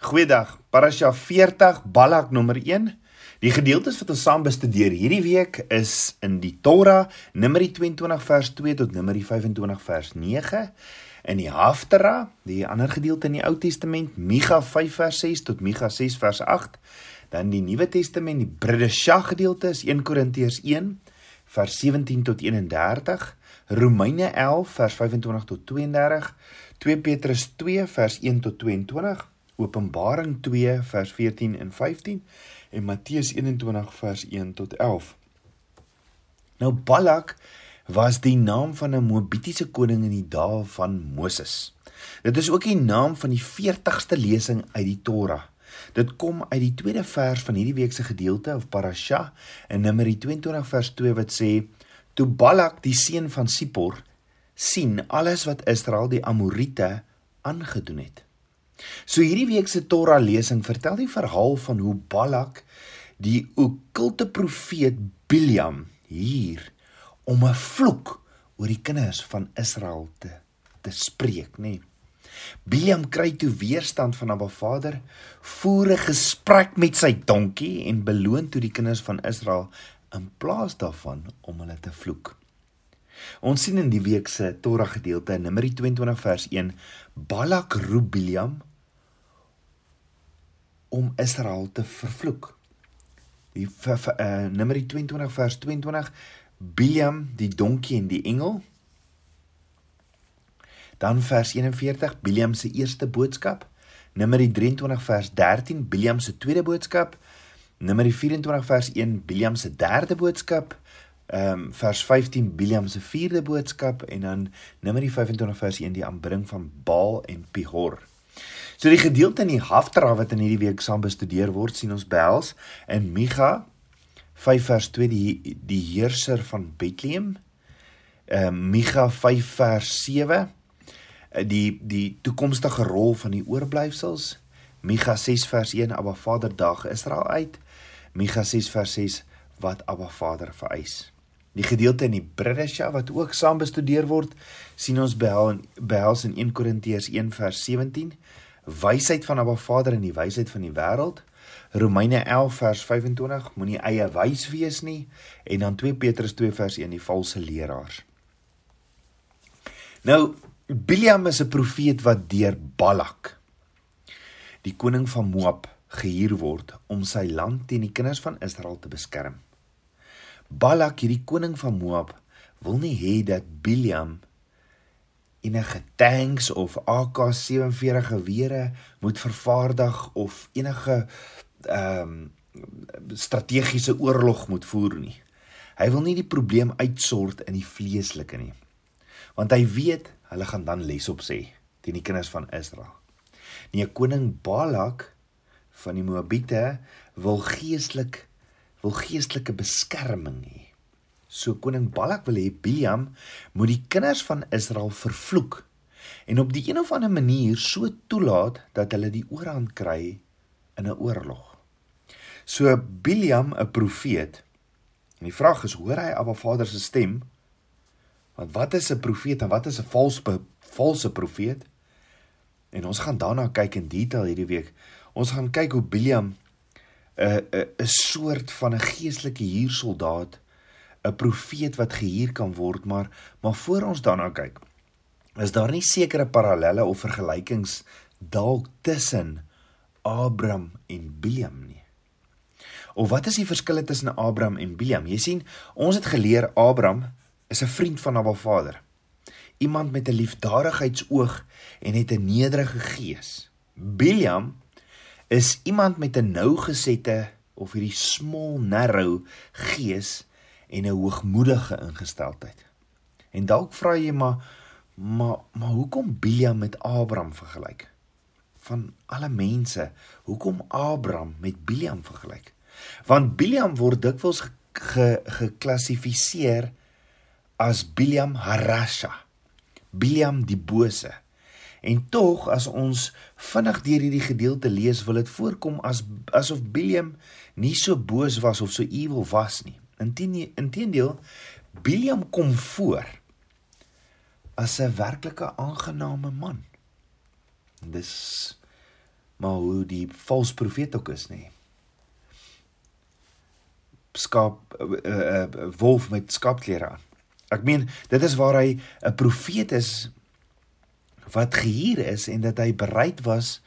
Goeiedag. Parasha 40 Balak nommer 1. Die gedeeltes wat ons saam bestudeer hierdie week is in die Torah, Numeri 22 vers 2 tot Numeri 25 vers 9. In die Haftara, die ander gedeelte in die Ou Testament, Micha 5 vers 6 tot Micha 6 vers 8. Dan die Nuwe Testament, die Bridesha gedeelte is 1 Korintiërs 1 vers 17 tot 31. Romeine 11 vers 25 tot 32. 2 Petrus 2 vers 1 tot 22. Openbaring 2 vers 14 en 15 en Matteus 21 vers 1 tot 11. Nou Balak was die naam van 'n Moabitiese koning in die dae van Moses. Dit is ook die naam van die 40ste lesing uit die Torah. Dit kom uit die tweede vers van hierdie week se gedeelte of parasha in Numeri 22 vers 2 wat sê: "Toe Balak die seun van Sipor sien alles wat Israel die Amorite aangedoen het." So hierdie week se Torah lesing vertel die verhaal van hoe Balak die okkulte profeet Biljam hier om 'n vloek oor die kinders van Israel te te spreek, nê. Nee. Biljam kry toe weerstand van Abba Vader, voer 'n gesprek met sy donkie en beloon toe die kinders van Israel in plaas daarvan om hulle te vloek. Ons sien in die week se Torah gedeelte in Numeri 22 vers 1 Balak roep Biljam om Israel te vervloek. Die uh, Numeri 22 vers 22 Biljam die donkie en die engel. Dan vers 41 Biljam se eerste boodskap. Numeri 23 vers 13 Biljam se tweede boodskap. Numeri 24 vers 1 Biljam se derde boodskap. Ehm um, vers 15 Biljam se vierde boodskap en dan Numeri 25 vers 1 die aanbring van Baal en Pihor. So die gedeelte in die Haftara wat in hierdie week saam bestudeer word, sien ons behels in Micha 5 vers 2 die die heerser van Bethlehem. Ehm uh, Micha 5 vers 7 eh, die die toekomstige rol van die oorblyfsels. Micha 6 vers 1 Abba Vader daag Israel uit. Micha 6 vers 6 wat Abba Vader vereis. Die gedeelte in Bridesha wat ook saam bestudeer word, sien ons behel in behels in 1 Korintiërs 1 vers 17 wysheid van Abba Vader en die wysheid van die wêreld. Romeine 11 vers 25 moenie eie wys wees nie en dan 2 Petrus 2 vers 1 die valse leraars. Nou Biliam is 'n profeet wat deur Balak die koning van Moab gehuur word om sy land teen die kinders van Israel te beskerm. Balak, hierdie koning van Moab, wil nie hê dat Biliam enige tanks of AK47 gewere moet vervaardig of enige ehm um, strategiese oorlog moet voer nie. Hy wil nie die probleem uitsort in die vleeslike nie. Want hy weet hulle gaan dan les op sê teen die kinders van Israel. Nee, koning Balak van die Moabiete wil geestelik wil geestelike beskerming hê. So koning Balak wil hê Biljam moet die kinders van Israel vervloek en op die een of ander manier so toelaat dat hulle die oorhand kry in 'n oorlog. So Biljam, 'n profeet. En die vraag is, hoor hy Abba Vader se stem? Want wat is 'n profeet en wat is 'n valse valse profeet? En ons gaan daarna kyk in detail hierdie week. Ons gaan kyk hoe Biljam 'n 'n 'n soort van 'n geestelike huursoldaat 'n profeet wat gehuur kan word, maar maar voor ons daarna kyk, is daar nie sekere parallelle of vergelykings dalk tussen Abraham en Biljam nie. Of wat is die verskille tussen Abraham en Biljam? Jy sien, ons het geleer Abraham is 'n vriend van Abba Vader. Iemand met 'n liefdadigheidsoog en het 'n nederige gees. Biljam is iemand met 'n nougesette of hierdie small narrow gees en 'n hoogmoedige ingesteldheid. En dalk vra jy maar maar maar hoekom Biljam met Abraham vergelyk? Van alle mense, hoekom Abraham met Biljam vergelyk? Want Biljam word dikwels geklassifiseer ge, as Biljam Harasha. Biljam die bose. En tog as ons vinnig deur hierdie gedeelte lees, wil dit voorkom as asof Biljam nie so boos was of so evil was nie. Inteendeel, Biliam kom voor as 'n werklike aangename man. Dis maar hoe die valse profeet ook is, nê. Skaap 'n uh, uh, uh, wolf met skaapklere aan. Ek meen, dit is waar hy 'n profeet is wat gehuur is en dat hy bereid was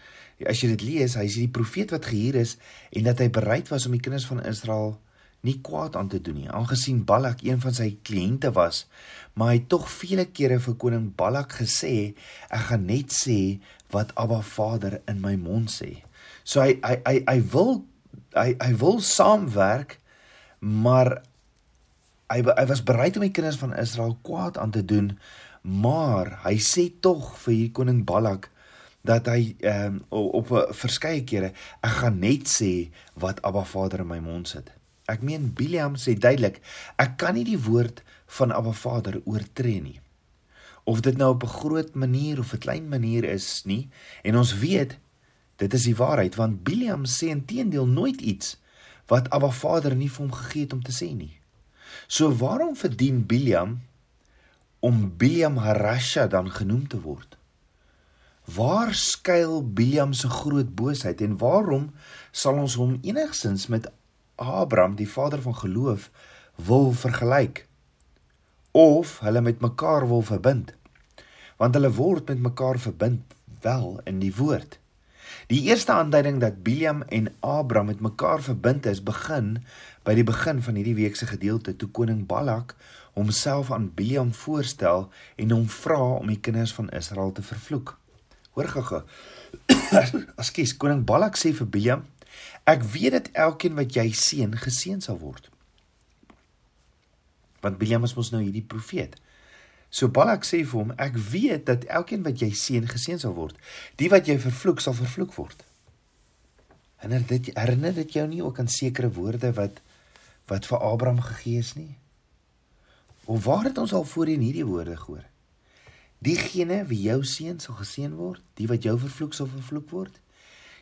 as jy dit lees, hy is die profeet wat gehuur is en dat hy bereid was om die kinders van Israel nie kwaad aan te doen nie. Aangesien Balak een van sy kliënte was, maar hy tog vele kere vir koning Balak gesê, ek gaan net sê wat Abba Vader in my mond sê. So hy hy hy, hy wil hy hy wil saamwerk, maar hy hy was bereid om die kinders van Israel kwaad aan te doen, maar hy sê tog vir hier koning Balak dat hy ehm um, op, op verskeie kere ek gaan net sê wat Abba Vader in my mond sit. Ek meen Biliam sê duidelik, ek kan nie die woord van Abba Vader oortree nie. Of dit nou op 'n groot manier of 'n klein manier is nie, en ons weet dit is die waarheid want Biliam sê intedeel nooit iets wat Abba Vader nie vir hom gegee het om te sê nie. So waarom verdien Biliam om Biliam Harasha dan genoem te word? Waar skuil Biliam se groot boosheid en waarom sal ons hom enigsins met Abraham, die vader van geloof, wil vergelyk of hulle met mekaar wil verbind. Want hulle word met mekaar verbind wel in die woord. Die eerste aanduiding dat Biliam en Abraham met mekaar verbind is, begin by die begin van hierdie week se gedeelte toe koning Balak homself aan Biliam voorstel en hom vra om die kinders van Israel te vervloek. Hoor gou-gou. Askies, koning Balak sê vir Biliam: Ek weet dat elkeen wat jy seën geseën sal word. Want Biljam is mos nou hierdie profeet. So Balak sê vir hom, ek weet dat elkeen wat jy seën geseën sal word. Die wat jy vervloek sal vervloek word. Herinner dit herinner dit jou nie ook aan sekere woorde wat wat vir Abraham gegee is nie? Of waar het ons al voorheen hierdie woorde gehoor? Diegene wie jou seën sal geseën word, die wat jou vervloek sal vervloek word.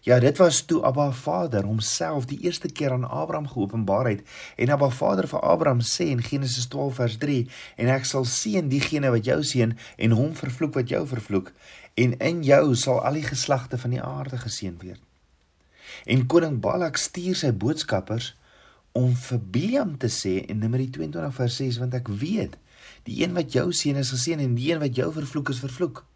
Ja, dit was toe Abba Vader homself die eerste keer aan Abraham geopenbaar het en Abba Vader vir Abraham sê in Genesis 12 vers 3 en ek sal seën diegene wat jou seën en hom vervloek wat jou vervloek en in jou sal al die geslagte van die aarde geseën word. En koning Balak stuur sy boodskappers om vir Biliam te sê in Numeri 22 vers 6 want ek weet die een wat jou seën is geseën en die een wat jou vervloek is vervloek.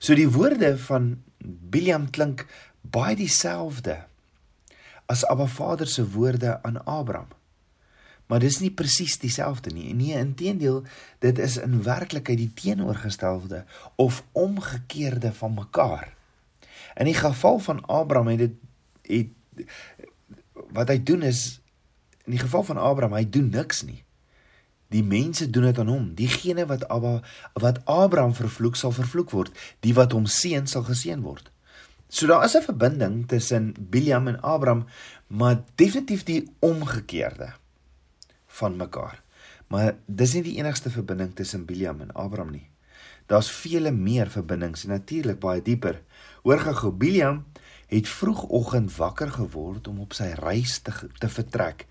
So die woorde van Biliam klink baie dieselfde as Abba Vader se woorde aan Abraham. Maar dis nie presies dieselfde nie. Nee, inteendeel, dit is in werklikheid die teenoorgestelde of omgekeerde van mekaar. In die geval van Abraham het dit het wat hy doen is in die geval van Abraham, hy doen niks nie. Die mense doen dit aan hom. Diegene wat Abba wat Abraham vervloek sal vervloek word, die wat hom seën sal geseën word. So daar is 'n verbinding tussen Biliam en Abraham, maar definitief die omgekeerde van mekaar. Maar dis nie die enigste verbinding tussen Biliam en Abraham nie. Daar's vele meer verbindings en natuurlik baie dieper. Hoor gou, Biliam het vroegoggend wakker geword om op sy reis te te vertrek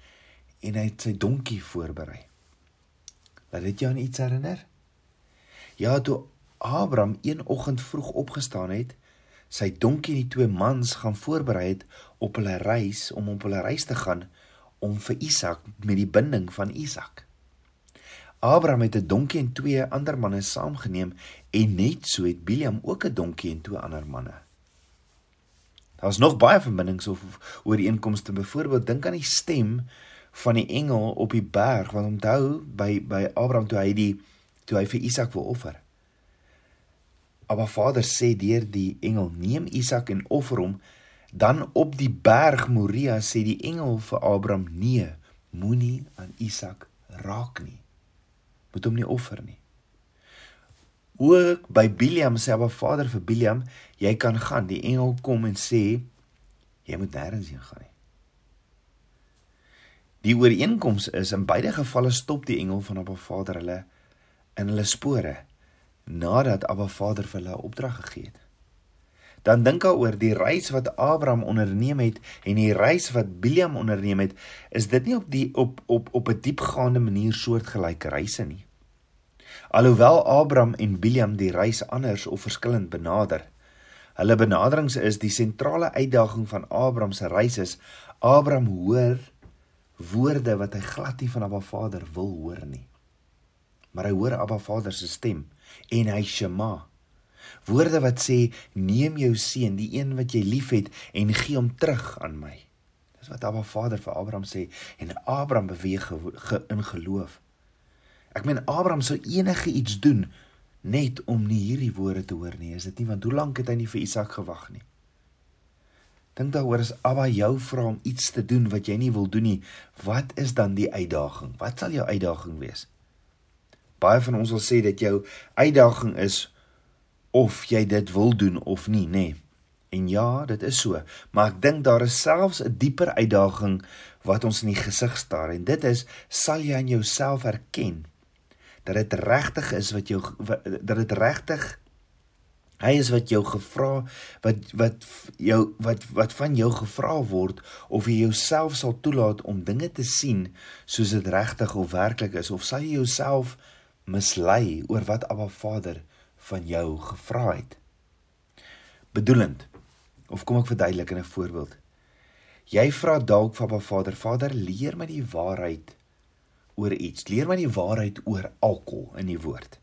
en hy het sy donkie voorberei. Laat dit jou aan iets herinner? Ja, toe Abraham een oggend vroeg opgestaan het, sy donkie en die twee mans gaan voorberei het op hulle reis om op hulle reis te gaan om vir Isak met die binding van Isak. Abraham het 'n donkie en twee ander manne saamgeneem en net so het Biliam ook 'n donkie en twee ander manne. Daar's nog baie verbindings of ooreenkomste. Byvoorbeeld dink aan die stem van die engel op die berg want onthou by by Abraham toe hy die toe hy vir Isak wil offer. Abba Vader sê deur die engel: "Neem Isak en offer hom." Dan op die berg Moria sê die engel vir Abraham: "Nee, moenie aan Isak raak nie. Moet hom nie offer nie." Ook by Biliam sê Abba Vader vir Biliam: "Jy kan gaan." Die engel kom en sê: "Jy moet nêrens heen gaan nie." Die ooreenkoms is in beide gevalle stop die engel van Abba Vader hulle in hulle spore nadat Abba Vader vir hulle 'n opdrag gegee het. Dan dink daaroor die reis wat Abraham onderneem het en die reis wat Biliam onderneem het, is dit nie op die op op op 'n diepgaande manier soortgelyke reise nie. Alhoewel Abraham en Biliam die reis anders of verskillend benader, Hulle benaderings is die sentrale uitdaging van Abraham se reis is Abraham hoor woorde wat hy glad nie van Abba Vader wil hoor nie. Maar hy hoor Abba Vader se stem en hy shema. Woorde wat sê neem jou seun, die een wat jy liefhet en gee hom terug aan my. Dis wat Abba Vader vir Abraham sê en Abraham beweeg ge, ge, in geloof. Ek meen Abraham sou enige iets doen net om nie hierdie woorde te hoor nie. Is dit nie want hoe lank het hy nie vir Isak gewag nie? Dink daaroor as Abba jou vra om iets te doen wat jy nie wil doen nie, wat is dan die uitdaging? Wat sal jou uitdaging wees? Baie van ons wil sê dat jou uitdaging is of jy dit wil doen of nie, nê? Nee. En ja, dit is so, maar ek dink daar is selfs 'n dieper uitdaging wat ons in die gesig staar en dit is sal jy aan jouself erken dat dit regtig is wat jou dat dit regtig hy is wat jou gevra wat wat jou wat wat van jou gevra word of jy jouself sal toelaat om dinge te sien soos dit regtig of werklik is of sal jy jouself mislei oor wat Abba Vader van jou gevra het bedoelend of kom ek verduidelik in 'n voorbeeld jy vra dalk van Abba Vader Vader leer my die waarheid oor iets. Leer my die waarheid oor alkohol in die woord.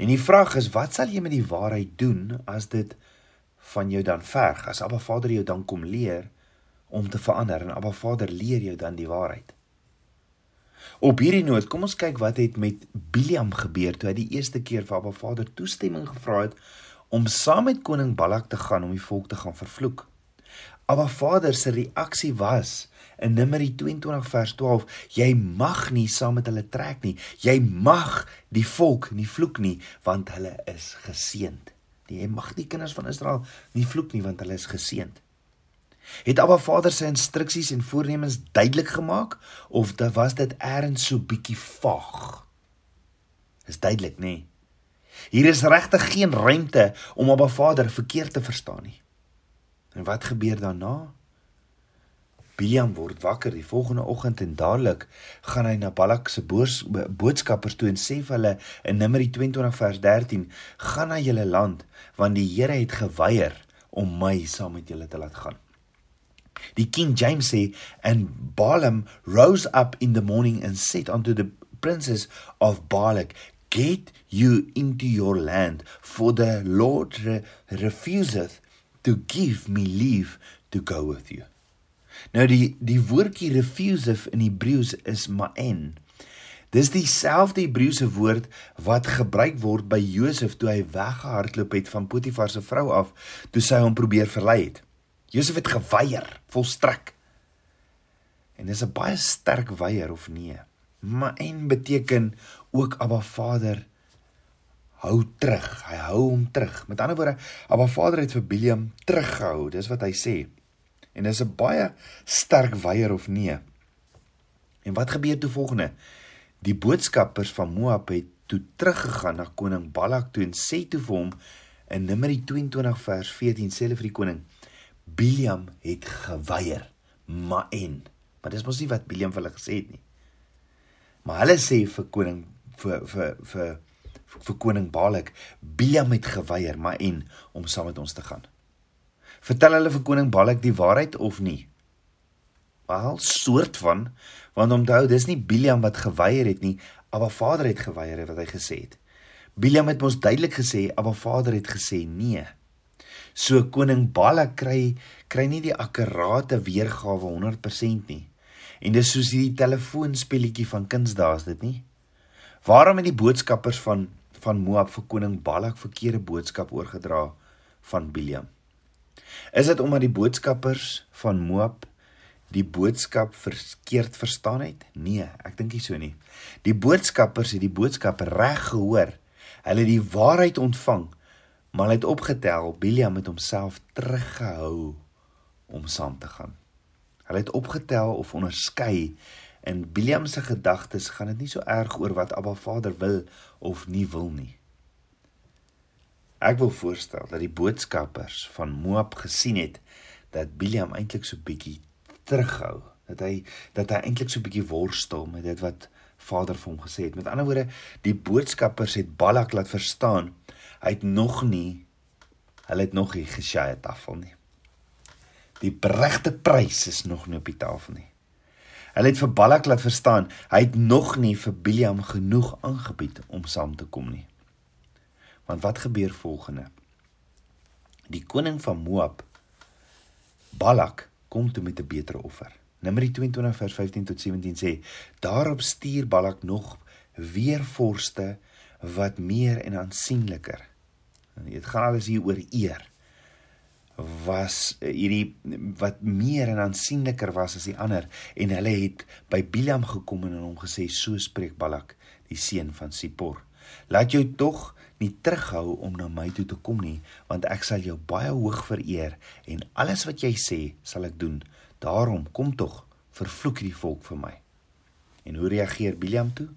En die vraag is, wat sal jy met die waarheid doen as dit van jou dan verg? As Abba Vader jou dan kom leer om te verander en Abba Vader leer jou dan die waarheid. Op hierdie noot, kom ons kyk wat het met Biliam gebeur toe hy die eerste keer vir Abba Vader toestemming gevra het om saam met koning Balak te gaan om die volk te gaan vervloek. Abba Vader se reaksie was in Numeri 22 vers 12, jy mag nie saam met hulle trek nie. Jy mag die volk nie vloek nie want hulle is geseënd. Jy mag die kinders van Israel nie vloek nie want hulle is geseënd. Het Abba Vader sy instruksies en voornemens duidelik gemaak of dit was dit eers so bietjie vaag? Is duidelik, nê? Nee. Hier is regtig geen ruimte om Abba Vader verkeerd te verstaan nie. En wat gebeur daarna? Biliam word wakker die volgende oggend en dadelik gaan hy na Balak se boodskappers toe en sê vir hulle in Numeri 22 vers 13: "Gaan na julle land, want die Here het geweier om my saam met julle te laat gaan." Die King James sê and Balaam rose up in the morning and said unto the princes of Balak get you into your land for the Lord re refuseth to give me leave to go with you Nou die die woordjie refusive in Hebreëus is ma'en. Dis dieselfde Hebreëse woord wat gebruik word by Josef toe hy weggehardloop het van Potifar se vrou af toe sy hom probeer verlei het. Josef het geweier, volstrek. En dis 'n baie sterk weier of nee. Ma'en beteken ook Abba Vader hou terug. Hy hou hom terug. Met ander woorde, Abba Vader het vir Biliam teruggehou. Dis wat hy sê. En dis 'n baie sterk weier of nee. En wat gebeur toe volgende? Die boodskappers van Moab het toe teruggegaan na koning Balak toe en sê toe vir hom in Numeri 22 vers 14 sê hulle vir die koning Biliam het geweier, maar en maar dis mos nie wat Biliam vir hulle gesê het nie. Maar hulle sê vir koning vir vir vir vir koning Balak Biliam het geweier, maar en om saam met ons te gaan. Vertel hulle vir koning Balak die waarheid of nie? Wel, soort van, want onthou, dis nie Biliam wat geweier het nie, Abba Vader het geweier wat hy gesê het. Biliam het mos duidelik gesê Abba Vader het gesê nee. So koning Balak kry kry nie die akkurate weergawe 100% nie. En dis soos hierdie telefoonspelletjie van kindsdae is dit nie? Waarom het die boodskappers van van Moab vir koning Balak verkeerde boodskap oorgedra van Biliam? Is dit omdat die boodskappers van Moab die boodskap verkeerd verstaan het? Nee, ek dink nie so nie. Die boodskappers het die boodskap reg gehoor. Hulle het die waarheid ontvang, maar hulle het opgetel Biliam het homself teruggehou om saam te gaan. Hulle het opgetel of onderskei in Biliam se gedagtes gaan dit nie so erg oor wat Abba Vader wil of nie wil nie. Ek wil voorstel dat die boodskappers van Moab gesien het dat Biliam eintlik so bietjie terughou, dat hy dat hy eintlik so bietjie worstel met dit wat Vader vir hom gesê het. Met ander woorde, die boodskappers het Balak laat verstaan het nog nie Hulle het nog nie geshare tafel nie. Die regte prys is nog nie op die tafel nie. Hulle het vir Balak laat verstaan, hy het nog nie vir Biliam genoeg aangebied om saam te kom nie. Want wat gebeur volgende? Die koning van Moab, Balak, kom toe met 'n beter offer. Numeri 22 vers 15 tot 17 sê: Daarop stuur Balak nog weer vorste wat meer en aansienliker. Dit gaan alles hier oor eer was eh, hierdie wat meer en aansienliker was as die ander. En hulle het by Bilam gekom en hom gesê so spreek Balak die seun van Sipor. Laat jou tog nie terughou om na my toe te kom nie want ek sal jou baie hoog vereer en alles wat jy sê sal ek doen. Daarom kom tog vervloek die volk vir my. En hoe reageer Bilam toe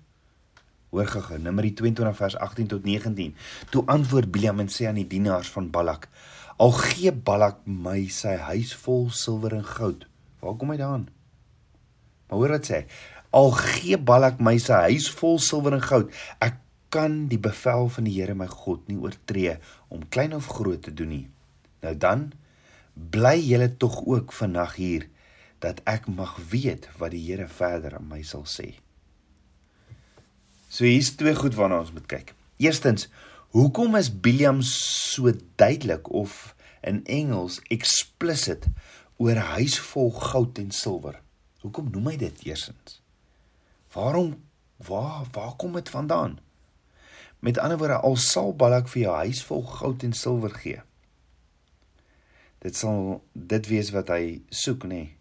Hoor gou, Numeri 22 vers 18 tot 19. Toe antwoord Bilam en sê aan die dienaars van Balak: Al gee Balak my sy huis vol silwer en goud. Waar kom hy daaraan? Maar hoor wat sê hy? Al gee Balak my sy huis vol silwer en goud, ek kan die bevel van die Here my God nie oortree om klein of groot te doen nie. Nou dan bly julle tog ook vannag hier dat ek mag weet wat die Here verder aan my sal sê. So hier's twee goed waarna ons moet kyk. Eerstens, Hoekom is Biliam so duidelik of in Engels explicit oor huis vol goud en silwer? Hoekom noem hy dit eersins? Waarom waar waar kom dit vandaan? Met ander woorde, al sal Balak vir jou huis vol goud en silwer gee. Dit sal dit wees wat hy soek, nê? Nee.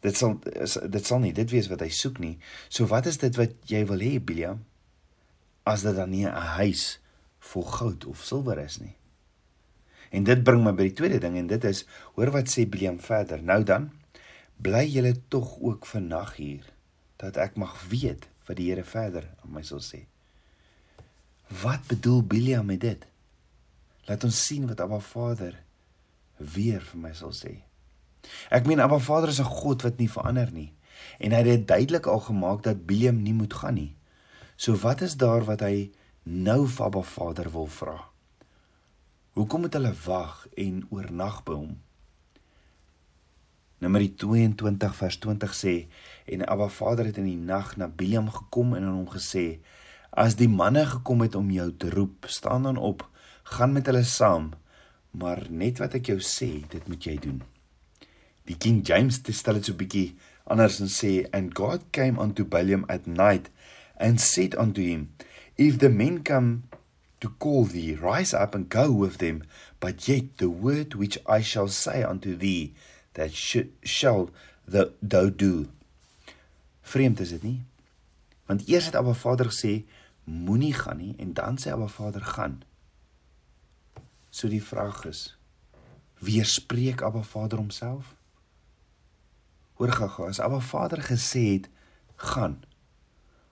Dit sal dit sal nie dit wees wat hy soek nie. So wat is dit wat jy wil hê, Biliam? As dit dan nie 'n huis is vol goud of silwer is nie. En dit bring my by die tweede ding en dit is hoor wat sê Biliam verder. Nou dan bly julle tog ook vannag hier dat ek mag weet wat die Here verder aan my sal sê. Wat bedoel Biliam met dit? Laat ons sien wat Abba Vader weer vir my sal sê. Ek meen Abba Vader is 'n God wat nie verander nie en hy het dit duidelik al gemaak dat Biliam nie moet gaan nie. So wat is daar wat hy nou vir Abba Vader wil vra. Hoekom moet hulle wag en oornag by hom? Numeri 22 vers 20 sê en Abba Vader het in die nag na Biliam gekom en aan hom gesê: As die manne gekom het om jou te roep, staan dan op, gaan met hulle saam, maar net wat ek jou sê, dit moet jy doen. Die King James stel dit so bietjie anders en sê and God came unto Biliam at night and said unto him If the men come to call thee, rise up and go with them, but yet the word which I shall say unto thee, that sh shall the, thou do. Vreemd is dit nie? Want eers het Abba Vader gesê moenie gaan nie en dan sê Abba Vader gaan. So die vraag is, weerspreek Abba Vader homself? Hoor gaga, as Abba Vader gesê het gaan,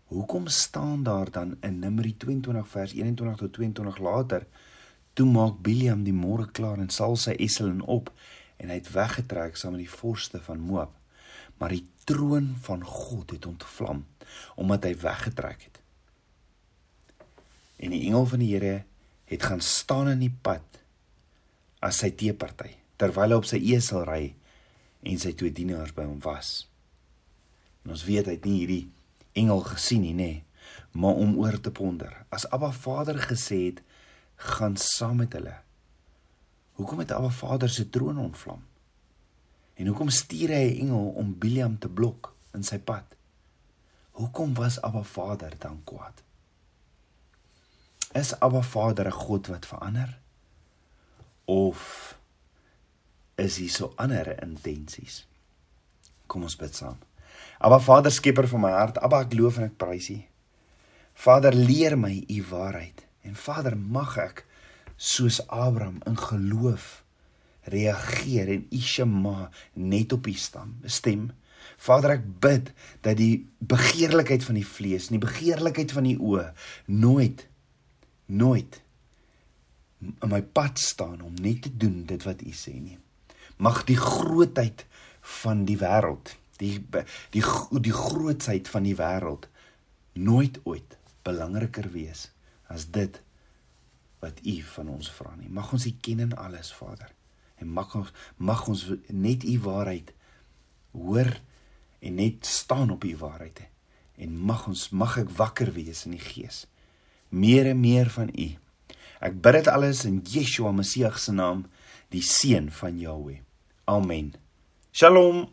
Hoekom staan daar dan in Numeri 22 vers 21 tot 22 later toe maak Biliam die môre klaar en sal sy esel en op en hy het weggetrek saam met die vorste van Moab. Maar die troon van God het ontvlam omdat hy weggetrek het. En die engel van die Here het gaan staan in die pad as sy teeparty terwyl hy op sy esel ry en sy twee dienaars by hom was en ons weet hy het nie hierdie engel gesien nie, nê? Maar om oor te ponder. As Abba Vader gesê het, gaan saam met hulle. Hoekom het Abba Vader se troon ontvlam? En hoekom stuur hy 'n engel om Biliam te blok in sy pad? Hoekom was Abba Vader dan kwaad? Is Abba Vader 'n God wat verander? Of is hy so ander intensies? Kom ons bid saam. Aba Vader skepper van my hart, Aba ek loof en ek prys U. Vader leer my U waarheid en Vader mag ek soos Abraham in geloof reageer en U Shema net op U stam stem. Vader ek bid dat die begeerlikheid van die vlees die begeerlikheid van die oë nooit nooit in my pad staan om net te doen dit wat U sê nie. Mag die grootheid van die wêreld die die die grootsheid van die wêreld nooit ooit belangriker wees as dit wat U van ons vra nie. Mag ons U ken in alles, Vader. En mag ons mag ons net U waarheid hoor en net staan op U waarheid. En mag ons mag ek wakker wees in die gees. Meer en meer van U. Ek bid dit alles in Yeshua Messie se naam, die seun van Jahweh. Amen. Shalom.